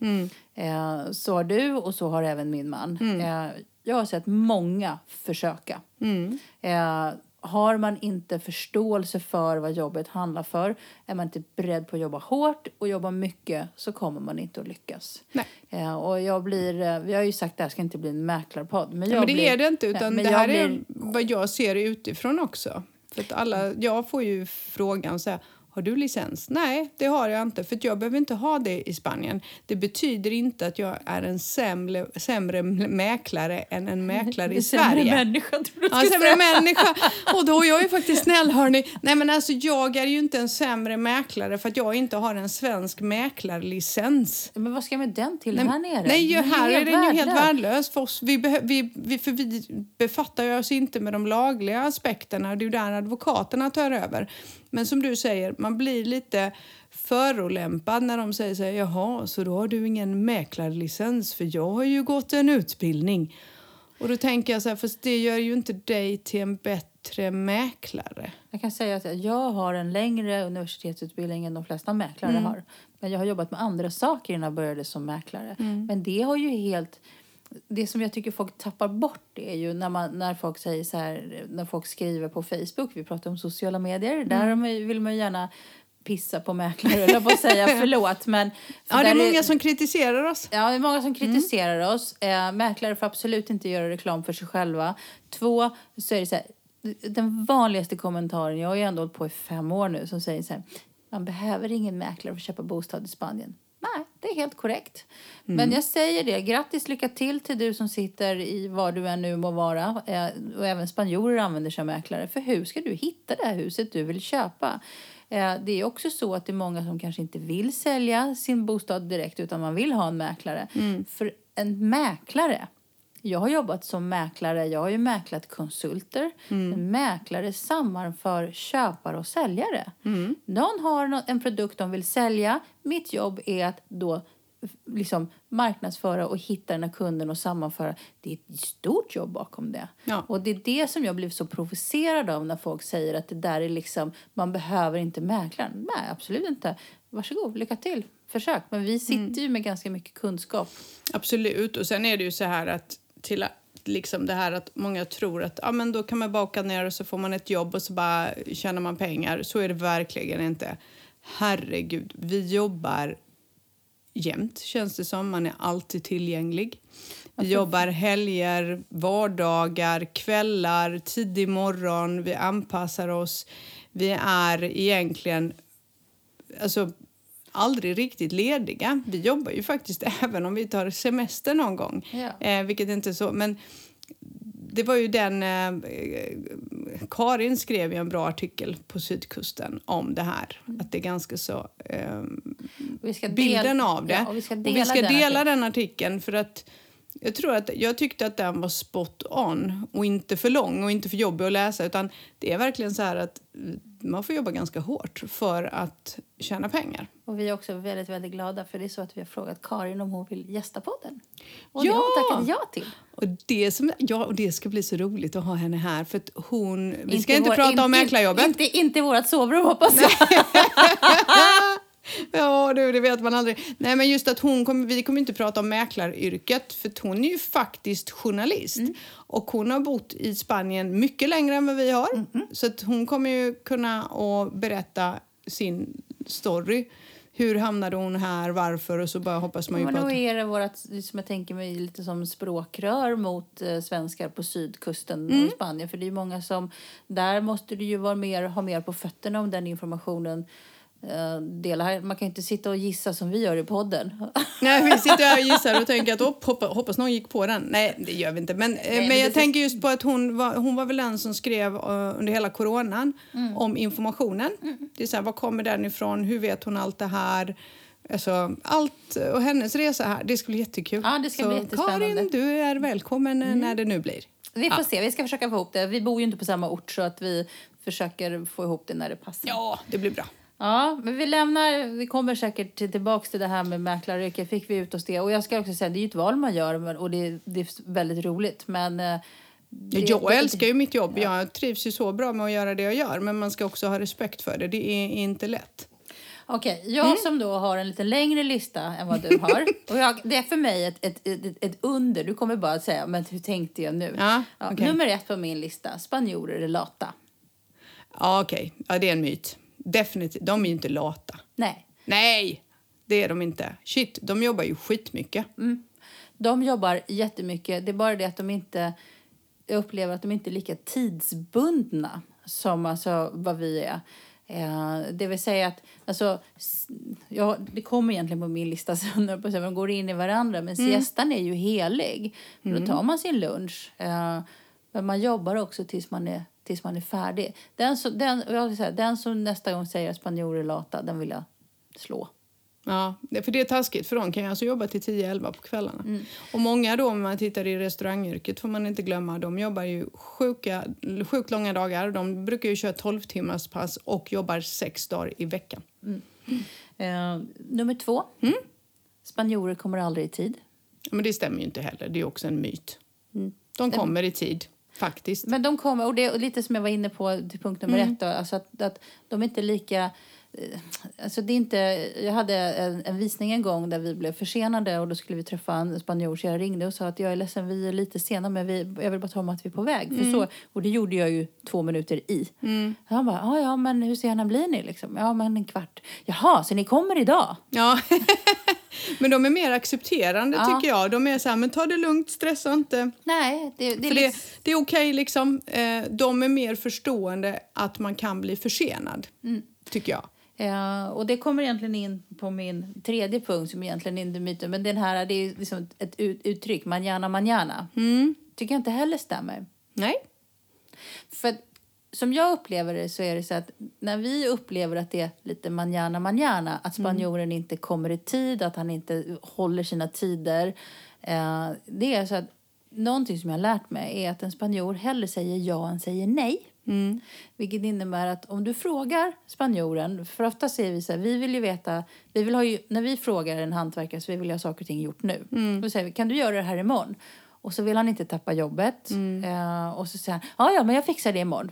Eh, Så har du och så har även min man. Eh, Jag har sett många försöka. Eh, har man inte förståelse för vad jobbet handlar för, är man inte beredd på att jobba hårt och jobba mycket så kommer man inte att lyckas. Nej. Eh, och jag blir, eh, vi har ju sagt att det här ska inte bli en mäklarpodd. Men, jag Ja, men det blir, är det inte, Nej, utan men det här är blir- vad jag ser utifrån också. För att alla, jag får ju frågan så här, har du licens? Nej, det har jag inte, för jag behöver inte ha det i Spanien. Det betyder inte att jag är en sämre, sämre mäklare än en mäklare i Sämre Sverige. människa, tror du Ja, sämre säga. människa. Och då är jag ju faktiskt snäll, hörni. Nej, men alltså, jag är ju inte en sämre mäklare för att jag inte har en svensk mäklarlicens. Men vad ska jag med den till här nere? Nej, ju, här är den ju helt värdelös. för oss. Vi, behö, vi, vi, för vi befattar oss inte med de lagliga aspekterna. Det är ju där advokaterna tar över. Men som du säger, man blir lite förolämpad när de säger så här, jaha, så då har du ingen mäklarlicens för jag har ju gått en utbildning. Och då tänker jag så här, fast det gör ju inte dig till en bättre mäklare. Jag kan säga att jag har en längre universitetsutbildning än de flesta mäklare Mm. har. Men jag har jobbat med andra saker innan jag började som mäklare. Mm. Men det har ju helt... Det som jag tycker folk tappar bort är ju när, man, när folk säger så här, när folk skriver på Facebook, vi pratar om sociala medier, där Mm. ju- vill man ju gärna pissa på mäklare, eller på att säga förlåt. Men, för Ja, det är där många som kritiserar oss. Ja, det är många som Mm. kritiserar oss. Eh, mäklare får absolut inte göra reklam för sig själva. Två, så är det så här, den vanligaste kommentaren, jag har ju ändå hållit på i fem år nu, som säger så här, man behöver ingen mäklare för att köpa bostad i Spanien. Nej, det är helt korrekt. Men jag säger det, grattis, lycka till till du som sitter i var du än nu må vara. Eh, och även spanjorer använder sig av mäklare. För hur ska du hitta det här huset du vill köpa? Eh, det är också så att det är många som kanske inte vill sälja sin bostad direkt utan man vill ha en mäklare. För en mäklare jag har jobbat som mäklare, jag har ju mäklat konsulter. En mäklare sammanför köpare och säljare. Någon har nå- en produkt de vill sälja. Mitt jobb är att då liksom marknadsföra och hitta den här kunden och sammanföra. Det är ett stort jobb bakom det. Ja. Och det är det som jag blev så provocerad av när folk säger att det där är liksom, man behöver inte mäklaren. Nej, absolut inte. Varsågod, lycka till. Försök. Men vi sitter ju med ganska mycket kunskap. Absolut. Och sen är det ju så här att till liksom det här att många tror att ja, men då kan man bara åka ner och så får man ett jobb och så bara tjänar man pengar. Så är det verkligen inte. Herregud, vi jobbar jämt känns det som. Man är alltid tillgänglig. Vi jobbar helger, vardagar, kvällar, tidig morgon. Vi anpassar oss. Vi är egentligen alltså, aldrig riktigt lediga. Vi jobbar ju faktiskt även om vi tar semester någon gång. Ja. Eh, vilket inte är så. Men det var ju den... Eh, Karin skrev ju en bra artikel på Sydkusten om det här. Att det är ganska så... Eh, Vi ska bilden av det. Ja, och vi ska dela, och vi ska den dela artikeln. den artikeln för att jag tror att jag tyckte att den var spot on och inte för lång och inte för jobbig att läsa utan det är verkligen så här att man får jobba ganska hårt för att tjäna pengar. Och vi är också väldigt, väldigt glada för det är så att vi har frågat Karin om hon vill gästa podden. Och det Ja! har hon tackat ja till. Och det, som, ja, och det ska bli så roligt att ha henne här för att hon... Vi ska i inte vår- prata om inte- mäklarjobbet. Inte, inte i vårt sovrum hoppas jag. Ja, du, det vet man aldrig. Nej, men just att hon kommer, vi kommer inte prata om mäklaryrket för hon är ju faktiskt journalist. Och hon har bott i Spanien mycket längre än vad vi har. Så att hon kommer ju kunna och berätta sin story. Hur hamnade hon här, varför och så bara hoppas man ju Men på då att... är det vårat, som jag tänker mig lite som språkrör mot eh, svenskar på sydkusten och Spanien. För det är många som, där måste du ju vara mer, ha mer på fötterna om den informationen eh, delar. Man kan ju inte sitta och gissa som vi gör i podden. Nej, vi sitter här och gissar och tänker att "Opp, hoppa, hoppas någon gick på den. Nej, det gör vi inte. Men, eh, men men jag tänker just på att hon var, hon var väl den som skrev eh, under hela coronan Mm. om informationen. Det är så här, var kommer den ifrån? Hur vet hon allt det här? Alltså, allt och hennes resa här, det ska bli jättekul. Ja, det ska så bli jättespännande. Mm. Karin, du är välkommen eh, när det nu blir. Vi får se, vi ska försöka få ihop det. Vi bor ju inte på samma ort så att vi försöker få ihop det när det passar. Ja, det blir bra. Ja, men vi lämnar, vi kommer säkert till, tillbaks till det här med mäklaryrket. Fick vi ut oss det? Och jag ska också säga, det är ju ett val man gör och det, är- det är väldigt roligt. Men eh, det, jag älskar ju mitt jobb. Jag trivs ju så bra med att göra det jag gör. Men man ska också ha respekt för det. Det är inte lätt. Okej, jag Mm. som då har en lite längre lista än vad du har. och jag, det är för mig ett, ett, ett, ett under. Du kommer bara säga, men hur tänkte jag nu? Ja, okej. Nummer ett på min lista, spanjorer är lata. Ja, okej. Ja, det är en myt. Definitivt. De är ju inte lata. Nej, Nej, det är de inte. Shit, de jobbar ju skitmycket. De jobbar jättemycket. Det är bara det att de inte... Jag upplever att de inte är lika tidsbundna som alltså vad vi är. Eh, det vill säga att... Alltså, ja, det kommer egentligen på min lista sen, på de går in i varandra. Men siestan är ju helig. För Då tar man sin lunch. Eh, men man jobbar också tills man är, tills man är färdig. Den som, den, jag vill säga, den som nästa gång säger att spanjorer är lata, den vill jag slå. Ja, för det är taskigt för de kan ju alltså jobba till 10-11 på kvällarna. Och många då, om man tittar i restaurangyrket får man inte glömma, de jobbar ju sjuka, sjukt långa dagar. De brukar ju köra 12 timmars pass och jobbar sex dagar i veckan. Eh, nummer två. Spanjorer kommer aldrig i tid. Men det stämmer ju inte heller, det är också en myt. De kommer i tid, faktiskt. Men de kommer, och det är lite som jag var inne på till punkt nummer ett, då, alltså att, att de är inte lika Alltså det är inte, jag hade en, en visning en gång där vi blev försenade och då skulle vi träffa en spanjor så jag ringde och sa att jag är ledsen, vi är lite sena men vi, jag vill bara tala om att vi är på väg. För så, och det gjorde jag ju två minuter i. Han bara, ja ja men hur sena blir ni liksom? Ja men en kvart. Jaha, så ni kommer idag? Ja. men de är mer accepterande Ja. tycker jag. De är så här, men ta det lugnt, stressa inte. Nej, det, det är det, det är okej liksom. Eh, de är mer förstående att man kan bli försenad. Mm. Tycker jag. Ja, och det kommer egentligen in på min tredje punkt som egentligen inte är myten. Men den här, det är liksom ett ut, uttryck, manjana manjana. Tycker jag inte heller stämmer. Nej. För som jag upplever det så är det så att när vi upplever att det är lite manjana manjana, att spanjoren inte kommer i tid, att han inte håller sina tider. Eh, det är så att någonting som jag har lärt mig är att en spanjor hellre säger ja än säger nej. Vilket innebär att om du frågar spanjoren, för ofta säger vi så här, vi vill ju veta, vi vill ha ju, när vi frågar en hantverkare så vi vill ha saker och ting gjort nu. Då säger vi, kan du göra det här imorgon? Och så vill han inte tappa jobbet. Eh, och så säger han, ja ja men jag fixar det imorgon.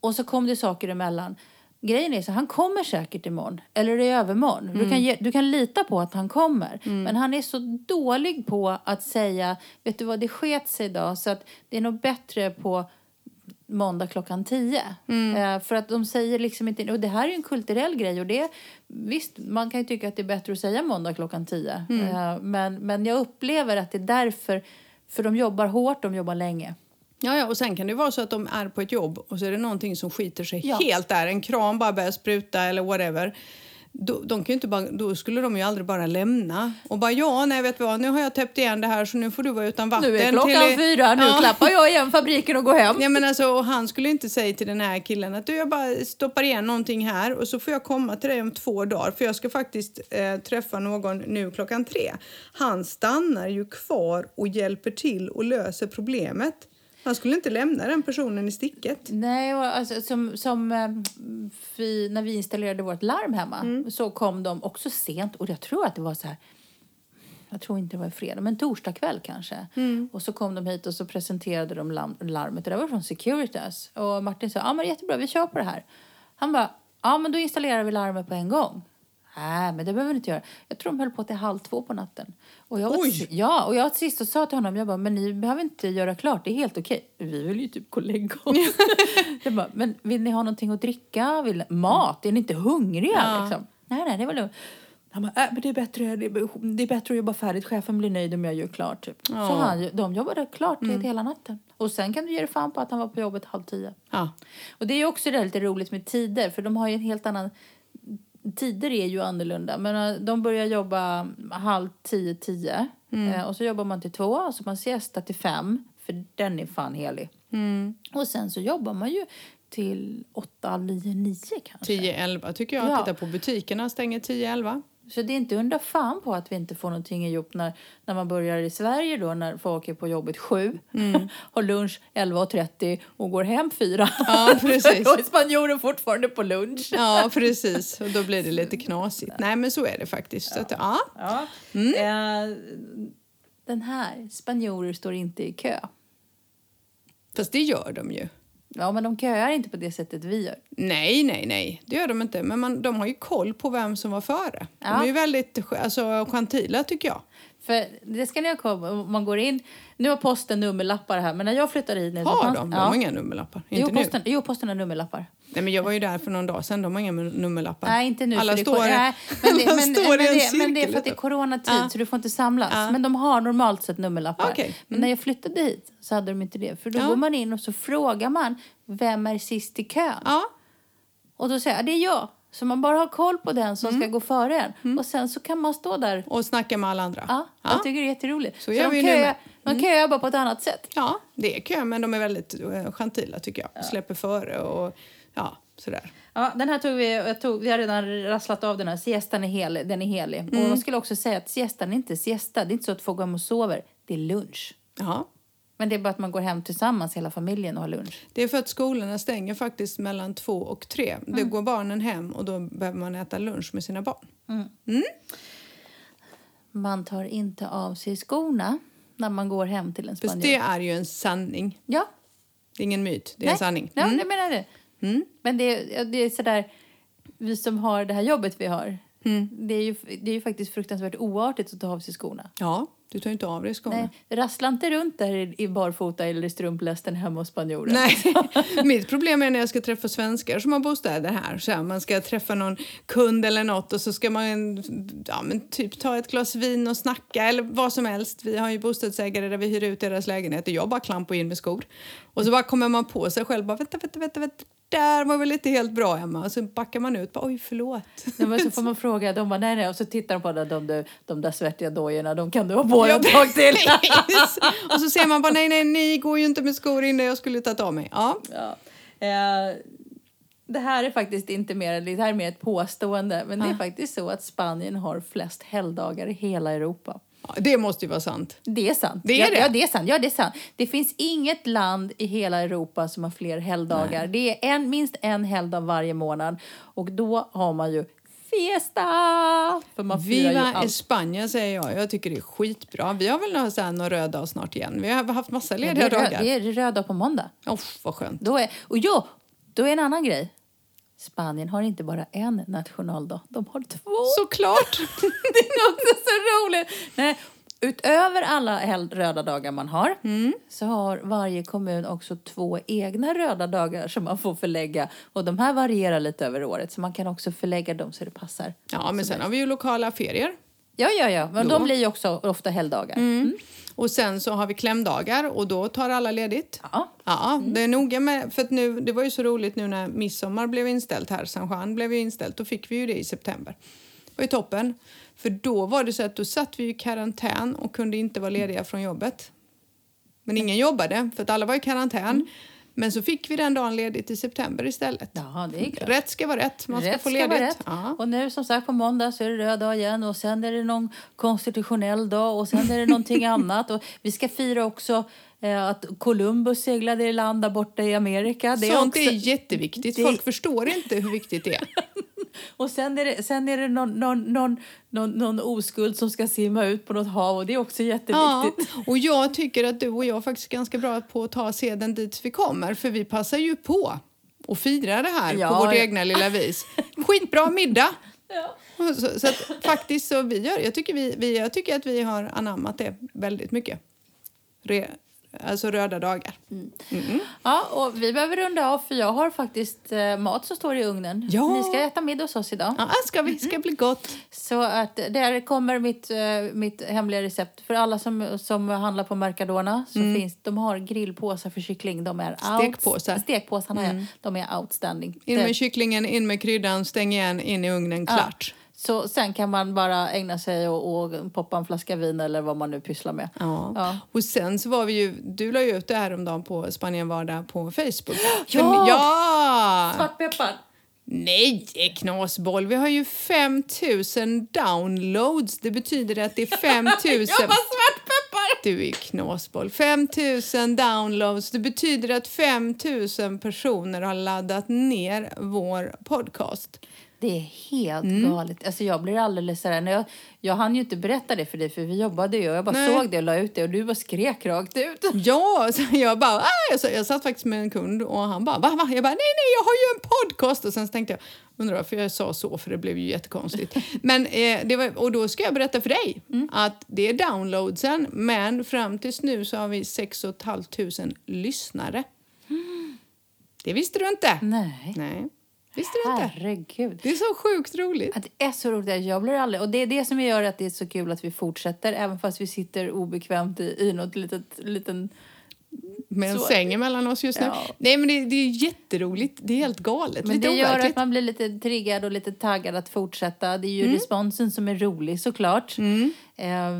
Och så kom det saker emellan. Grejen är så han kommer säkert imorgon. Eller i övermorgon. Du, kan ge, du kan lita på att han kommer. Men han är så dålig på att säga, vet du vad, det sket sig idag. Så att det är nog bättre på måndag klockan tio. Eh, för att de säger liksom inte, och det här är ju en kulturell grej och det, visst man kan ju tycka att det är bättre att säga måndag klockan tio. Eh, men, men jag upplever att det är därför, för de jobbar hårt, de jobbar länge. Ja, ja, och sen kan det vara så att de är på ett jobb och så är det någonting som skiter sig Ja. helt där. En kran bara börjar spruta eller whatever. Då, de kan inte bara, då skulle de ju aldrig bara lämna och bara ja, nej vet vad, nu har jag täppt igen det här så nu får du vara utan vatten. Nu är klockan till- fyra, nu Ja. klappar jag igen fabriken och går hem. Ja, men alltså, och han skulle inte säga till den här killen att du, jag bara stoppar igen någonting här och så får jag komma till dig om två dagar för jag ska faktiskt eh, träffa någon nu klockan tre. Han stannar ju kvar och hjälper till och löser problemet. Han skulle inte lämna den personen i sticket. Nej, och alltså, som, som eh, vi, när vi installerade vårt larm hemma så kom de också sent och jag tror att det var så här jag tror inte det var fredag, men torsdag kväll kanske. Och så kom de hit och så presenterade de larmet. Och det var från Securitas. Och Martin sa, ja men jättebra, vi kör på det här. Han bara, ja men då installerar vi larmet på en gång. Nej, men det behöver vi inte göra. Jag tror de höll på till halv två på natten. Och jag var Oj! ja, och jag till sist och sa till honom, jag bara, men ni behöver inte göra klart, det är helt okej. Vi vill ju typ gå och lägga oss. jag bara, men vill ni ha någonting att dricka? Vill, mat? Är ni inte hungriga? Ja. Liksom? Nej, nej, det var lugnt. Han bara, äh, men det är, bättre, det, är, det är bättre att jobba färdigt. Chefen blir nöjd om jag gör klart. Typ. Så han, de jobbade klart hela natten. Och sen kan du ge dig fan på att han var på jobbet halv tio. Ja. Och det är också det lite roligt med tider, för de har ju en helt annan... Tider är ju annorlunda, men eh, de börjar jobba halv tio, tio. Eh, och så jobbar man till två, och så man siesta till fem, för den är fan helig. Och sen så jobbar man ju till åtta, nio, nio kanske. 10-11 tycker jag. Ja. Titta på butikerna, stänger 10-11. Så det är inte undra fan på att vi inte får någonting ihop när, när man börjar i Sverige då, när folk är på jobbet sju, har lunch 11.30 och går hem fyra. Ja, precis. då är spanjoren fortfarande på lunch. Ja, precis. Och då blir det lite knasigt. Nej, men så är det faktiskt. Så att, ja. Ja. Mm. Eh, den här, spanjorer står inte i kö. Fast det gör de ju. Ja, men de köar inte på det sättet vi gör. Nej, nej, nej. Det gör de inte. Men man, de har ju koll på vem som var före. Ja. De är ju väldigt alltså, gentila, tycker jag. För det ska ni ha på. Om Man går in, nu har posten nummerlappar här, men när jag flyttade hit... nu Har fanns- de? De Ja. har inga nummerlappar. Jo, Inte nu. posten, jo, posten har nummerlappar. Nej, men jag var ju där för någon dag sedan. De har inga nummerlappar. Nej, inte nu. Alla står, nej, men, det, alla men, står men, i en det, men det är cirkel. för att det är coronatid Ja. så du får inte samlas. Ja. Men de har normalt sett nummerlappar. Okej. Mm. Men när jag flyttade hit så hade de inte det. För då Ja. går man in och så frågar man vem är sist i kön? Ja, Och då säger jag, det är jag. Så man bara har koll på den som Mm. ska gå före en. Och sen så kan man stå där. och snacka med alla andra. Ja, jag tycker det är jätteroligt. Så gör de köar. Mm. de köar bara på ett annat sätt. ja, det är kö, men de är väldigt uh, gentila, tycker jag. Släpper före och ja, sådär. Ja, den här tog vi, jag tog, vi har redan rasslat av den här. Siestan är helig. Den är helig. Mm. Och jag skulle också säga att siestan är inte siesta. Det är inte så att folk går hem och sover. Det är lunch. Ja. Men det är bara att man går hem tillsammans, hela familjen, och har lunch. Det är för att skolorna stänger faktiskt mellan två och tre. Mm. går barnen hem och då behöver man äta lunch med sina barn. Man tar inte av sig skorna när man går hem till en Fast spanjor. det är ju en sanning. Ja. Det är ingen myt, det är en sanning. Ja, Mm. jag menar det. Men det, ja, det är sådär... vi som har det här jobbet vi har. Mm. Det, är ju, det är ju faktiskt fruktansvärt oartigt att ta av sig skorna. Ja, du tar ju inte av dig skorna. Nej, rassla inte runt där i, i barfota eller i strumplästen hemma hos spanjoren. Nej. Mitt problem är när jag ska träffa svenskar som har bostäder här. Så här man ska träffa någon kund eller något och så ska man ja, men typ ta ett glas vin och snacka eller vad som helst. Vi har ju bostadsägare där vi hyr ut deras lägenheter. Jag bara klampar in med skor. Och så bara kommer man på sig själv. Bara, vänta, vänta, vänta, vänta. Där var väl inte helt bra, Emma. Och så backar man ut. Bara, Oj, förlåt. Nej, men så får man fråga, de bara nej nej och så tittar de på de, de, de, de där svettiga dojorna, de kan du ha på dig ett tag till. Och så ser man bara, nej, nej, ni går ju inte med skor innan jag skulle tagit av mig. Ja. Ja. Eh, det här är faktiskt inte mer, det här är mer ett påstående, men det är faktiskt så att Spanien har flest helgdagar i hela Europa. Ja, det måste ju vara sant. Det är sant. Det är ja, det? Ja, det är sant. Ja, det är sant. Det finns inget land i hela Europa som har fler helgdagar. Det är en, minst en helgdag varje månad. Och då har man ju fiesta! För man Viva. España säger jag. Jag tycker det är skitbra. Vi har väl någon, så här, någon röd dag snart igen. Vi har haft massa Ja, lediga det, är dagar. det är röd dag på måndag. Oh, vad skönt. Då är, och ja, då är en annan grej. Spanien har inte bara en nationaldag, de har två. Såklart! det är också så roligt! Nej, utöver alla röda dagar man har så har varje kommun också två egna röda dagar som man får förlägga. Och de här varierar lite över året så man kan också förlägga dem så det passar. Ja, men sen har vi ju lokala ferier. Ja, ja, ja. Men Då. de blir ju också ofta helgdagar. Och sen så har vi klämdagar och då tar alla ledigt. Ja. Ja, det är noga med, för nu, det var ju så roligt nu när midsommar blev inställt här, San Juan blev ju inställt, då fick vi ju det i september. Det var ju toppen. För då var det så att då satt vi i karantän och kunde inte vara lediga från jobbet. Men ingen jobbade för att alla var i karantän. Men så fick vi den dagen ledigt i september istället. Ja, det är klart. Rätt ska vara rätt, man ska Rätt få ska ledigt. vara rätt. Ja. Och nu som sagt på måndag så är det röd dag igen och sen är det någon konstitutionell dag och sen är det någonting annat. Och vi ska fira också eh, att Columbus seglade i land där borta i Amerika. Det är Sånt också, är jätteviktigt. det- Folk förstår inte hur viktigt det är. Och sen är det, sen är det någon, någon, någon, någon, någon oskuld som ska simma ut på något hav och det är också Ja, jätteviktigt. och jag tycker att du och jag faktiskt är ganska bra på att ta seden dit vi kommer för vi passar ju på och fira det här Ja, på vårt ja. egna lilla vis. Skitbra middag! Ja. Så, så att faktiskt så vi gör, jag tycker, vi, vi, jag tycker att vi har anammat det väldigt mycket. Re, alltså röda dagar. Mm. Ja, och vi behöver runda av för jag har faktiskt eh, mat som står i ugnen. Ja. Ni ska äta middag hos oss idag. Ja, ska vi, ska bli gott. Så att där kommer mitt, eh, mitt hemliga recept. För alla som, som handlar på Mercadona så finns de har grillpåsar för kyckling. De är out- Stekpåsar. Stekpåsarna, ja. De är outstanding. In Det- med kycklingen, in med kryddan, stäng igen, in i ugnen, klart. Så sen kan man bara ägna sig och, och poppa en flaska vin eller vad man nu pysslar med. Ja. Ja. Och sen så var vi ju, du la ju ut det här om dagen på Spanien vardag på Facebook. För- Ja! ja! Svartpeppar! Nej, knasboll. Vi har ju 5000 downloads. Det betyder att det är 5000... Jag bara svartpeppar! Du är knasboll. 5000 downloads. Det betyder att 5000 personer har laddat ner vår podcast. Det är helt Mm. galet. Alltså jag blir alldeles sådär. När jag, jag hann ju inte berätta det för dig för vi jobbade ju. och Jag bara Nej. såg det och la ut det och du bara skrek rakt ut. Ja, så jag bara... Ah, jag, jag satt faktiskt med en kund och han bara... Va, va? Jag bara, nej, nej, jag har ju en podcast. Och sen tänkte jag, undrar varför jag sa så, för det blev ju jättekonstigt. Men, eh, det var, och då ska jag berätta för dig att det är downloadsen, men fram tills nu så har vi 6 500 lyssnare. Det visste du inte? Nej. Nej, visste du inte? Herregud. Det är så sjukt roligt. Att det är så roligt. Jag blir aldrig... Och det är det som gör att det är så kul att vi fortsätter även fast vi sitter obekvämt i, i något litet, liten... Med en Så- säng emellan oss just nu. Ja. Nej, men det, det är jätteroligt. Det är helt galet. Men Lite det gör overkligt. att man blir lite triggad och lite taggad att fortsätta. Det är ju responsen som är rolig såklart. Det är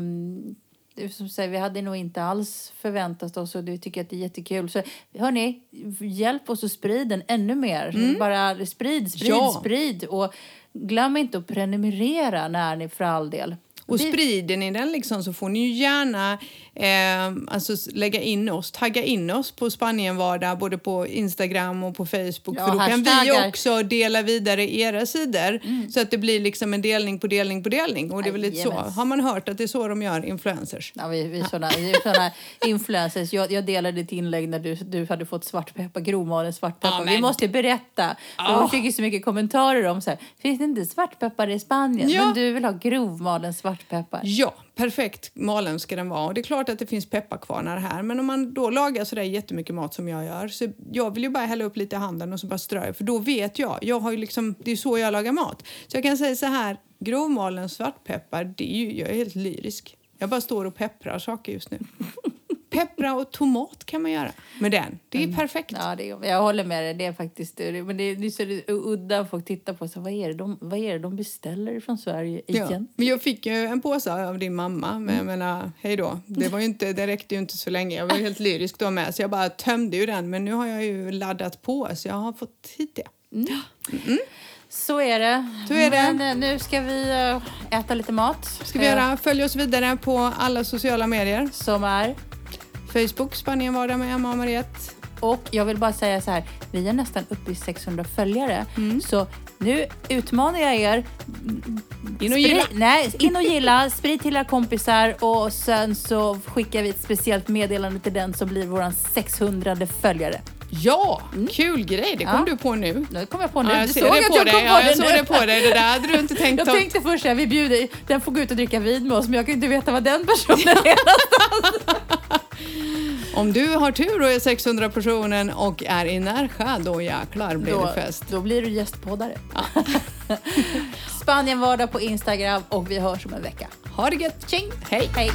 som säger, vi hade nog inte alls förväntat oss och du tycker att det är jättekul. Så hörni, hjälp oss att sprida den ännu mer. Bara sprid, sprid, Ja. sprid. Och glöm inte att prenumerera när ni för all del. Och sprider ni den liksom så får ni gärna eh, alltså lägga in oss, tagga in oss på Spanienvardag både på Instagram och på Facebook. Ja, för då kan vi hashtaggar. Mm. också dela vidare era sidor så att det blir liksom en delning på delning på delning. Och det är väl lite så. Har man hört att det är så de gör influencers? Ja, vi, vi, är såna, vi är såna influencers. Jag, jag delade ditt inlägg när du, du hade fått svartpeppar, grovmalen svartpeppar. Ja, vi måste berätta. Ja. Jag fick ju så mycket kommentarer om så här, finns det inte svartpeppar i Spanien? Ja. Men du vill ha grovmalen svartpeppar. Ja, perfekt malen ska den vara. Och det är klart att det finns pepparkvarnar här, men om man då lagar så där jättemycket mat som jag gör så jag vill ju bara hälla upp lite i handen och så bara strö, för då vet jag. jag har ju liksom, det är så jag lagar mat. Så jag kan säga så här, grovmalen svartpeppar, det är ju, jag är helt lyrisk. Jag bara står och pepprar saker just nu. Peppra och tomat kan man göra med den. Det är perfekt. Ja, det, är- jag håller med dig. Det är faktiskt men det, är- det är så udda folk tittar på. Så, vad, är det de, vad är de beställer från Sverige Ja. igen? Men jag fick ju en påse av din mamma, men jag menar, hej då. Det, var ju inte, det räckte ju inte så länge. Jag var helt lyrisk då med, så jag bara tömde ju den. Men nu har jag ju laddat på, så jag har fått hit det. Så är det. Så är det. Men eh, nu ska vi eh, äta lite mat. ska vi Eh, göra. Följ oss vidare på alla sociala medier. Som är. Facebook, Spanien vardag med Emma och Mariette. Och jag vill bara säga så här, vi är nästan uppe i 600 följare. Mm. Så nu utmanar jag er. In och gilla. Nej, in och gilla, sprid till era kompisar och sen så skickar vi ett speciellt meddelande till den som blir våran 600 följare. Ja, kul grej. Det kom Mm. Ja. du på nu. Det kom jag på nu. Ja, jag du såg det att på jag dig. kom på Ja, det jag såg nu. det på dig. Det där hade du inte tänkt Jag ta. tänkte först att vi bjuder, den får gå ut och dricka vin med oss men jag kan ju inte veta vad den personen är. Om du har tur och är 600 personen och är i Närsjö, då jäklar blir Då, det fest. då blir du gästpoddare. Spanien vardag på Instagram och vi hörs om en vecka. Ha det gött! Tjing! Hej! Hej!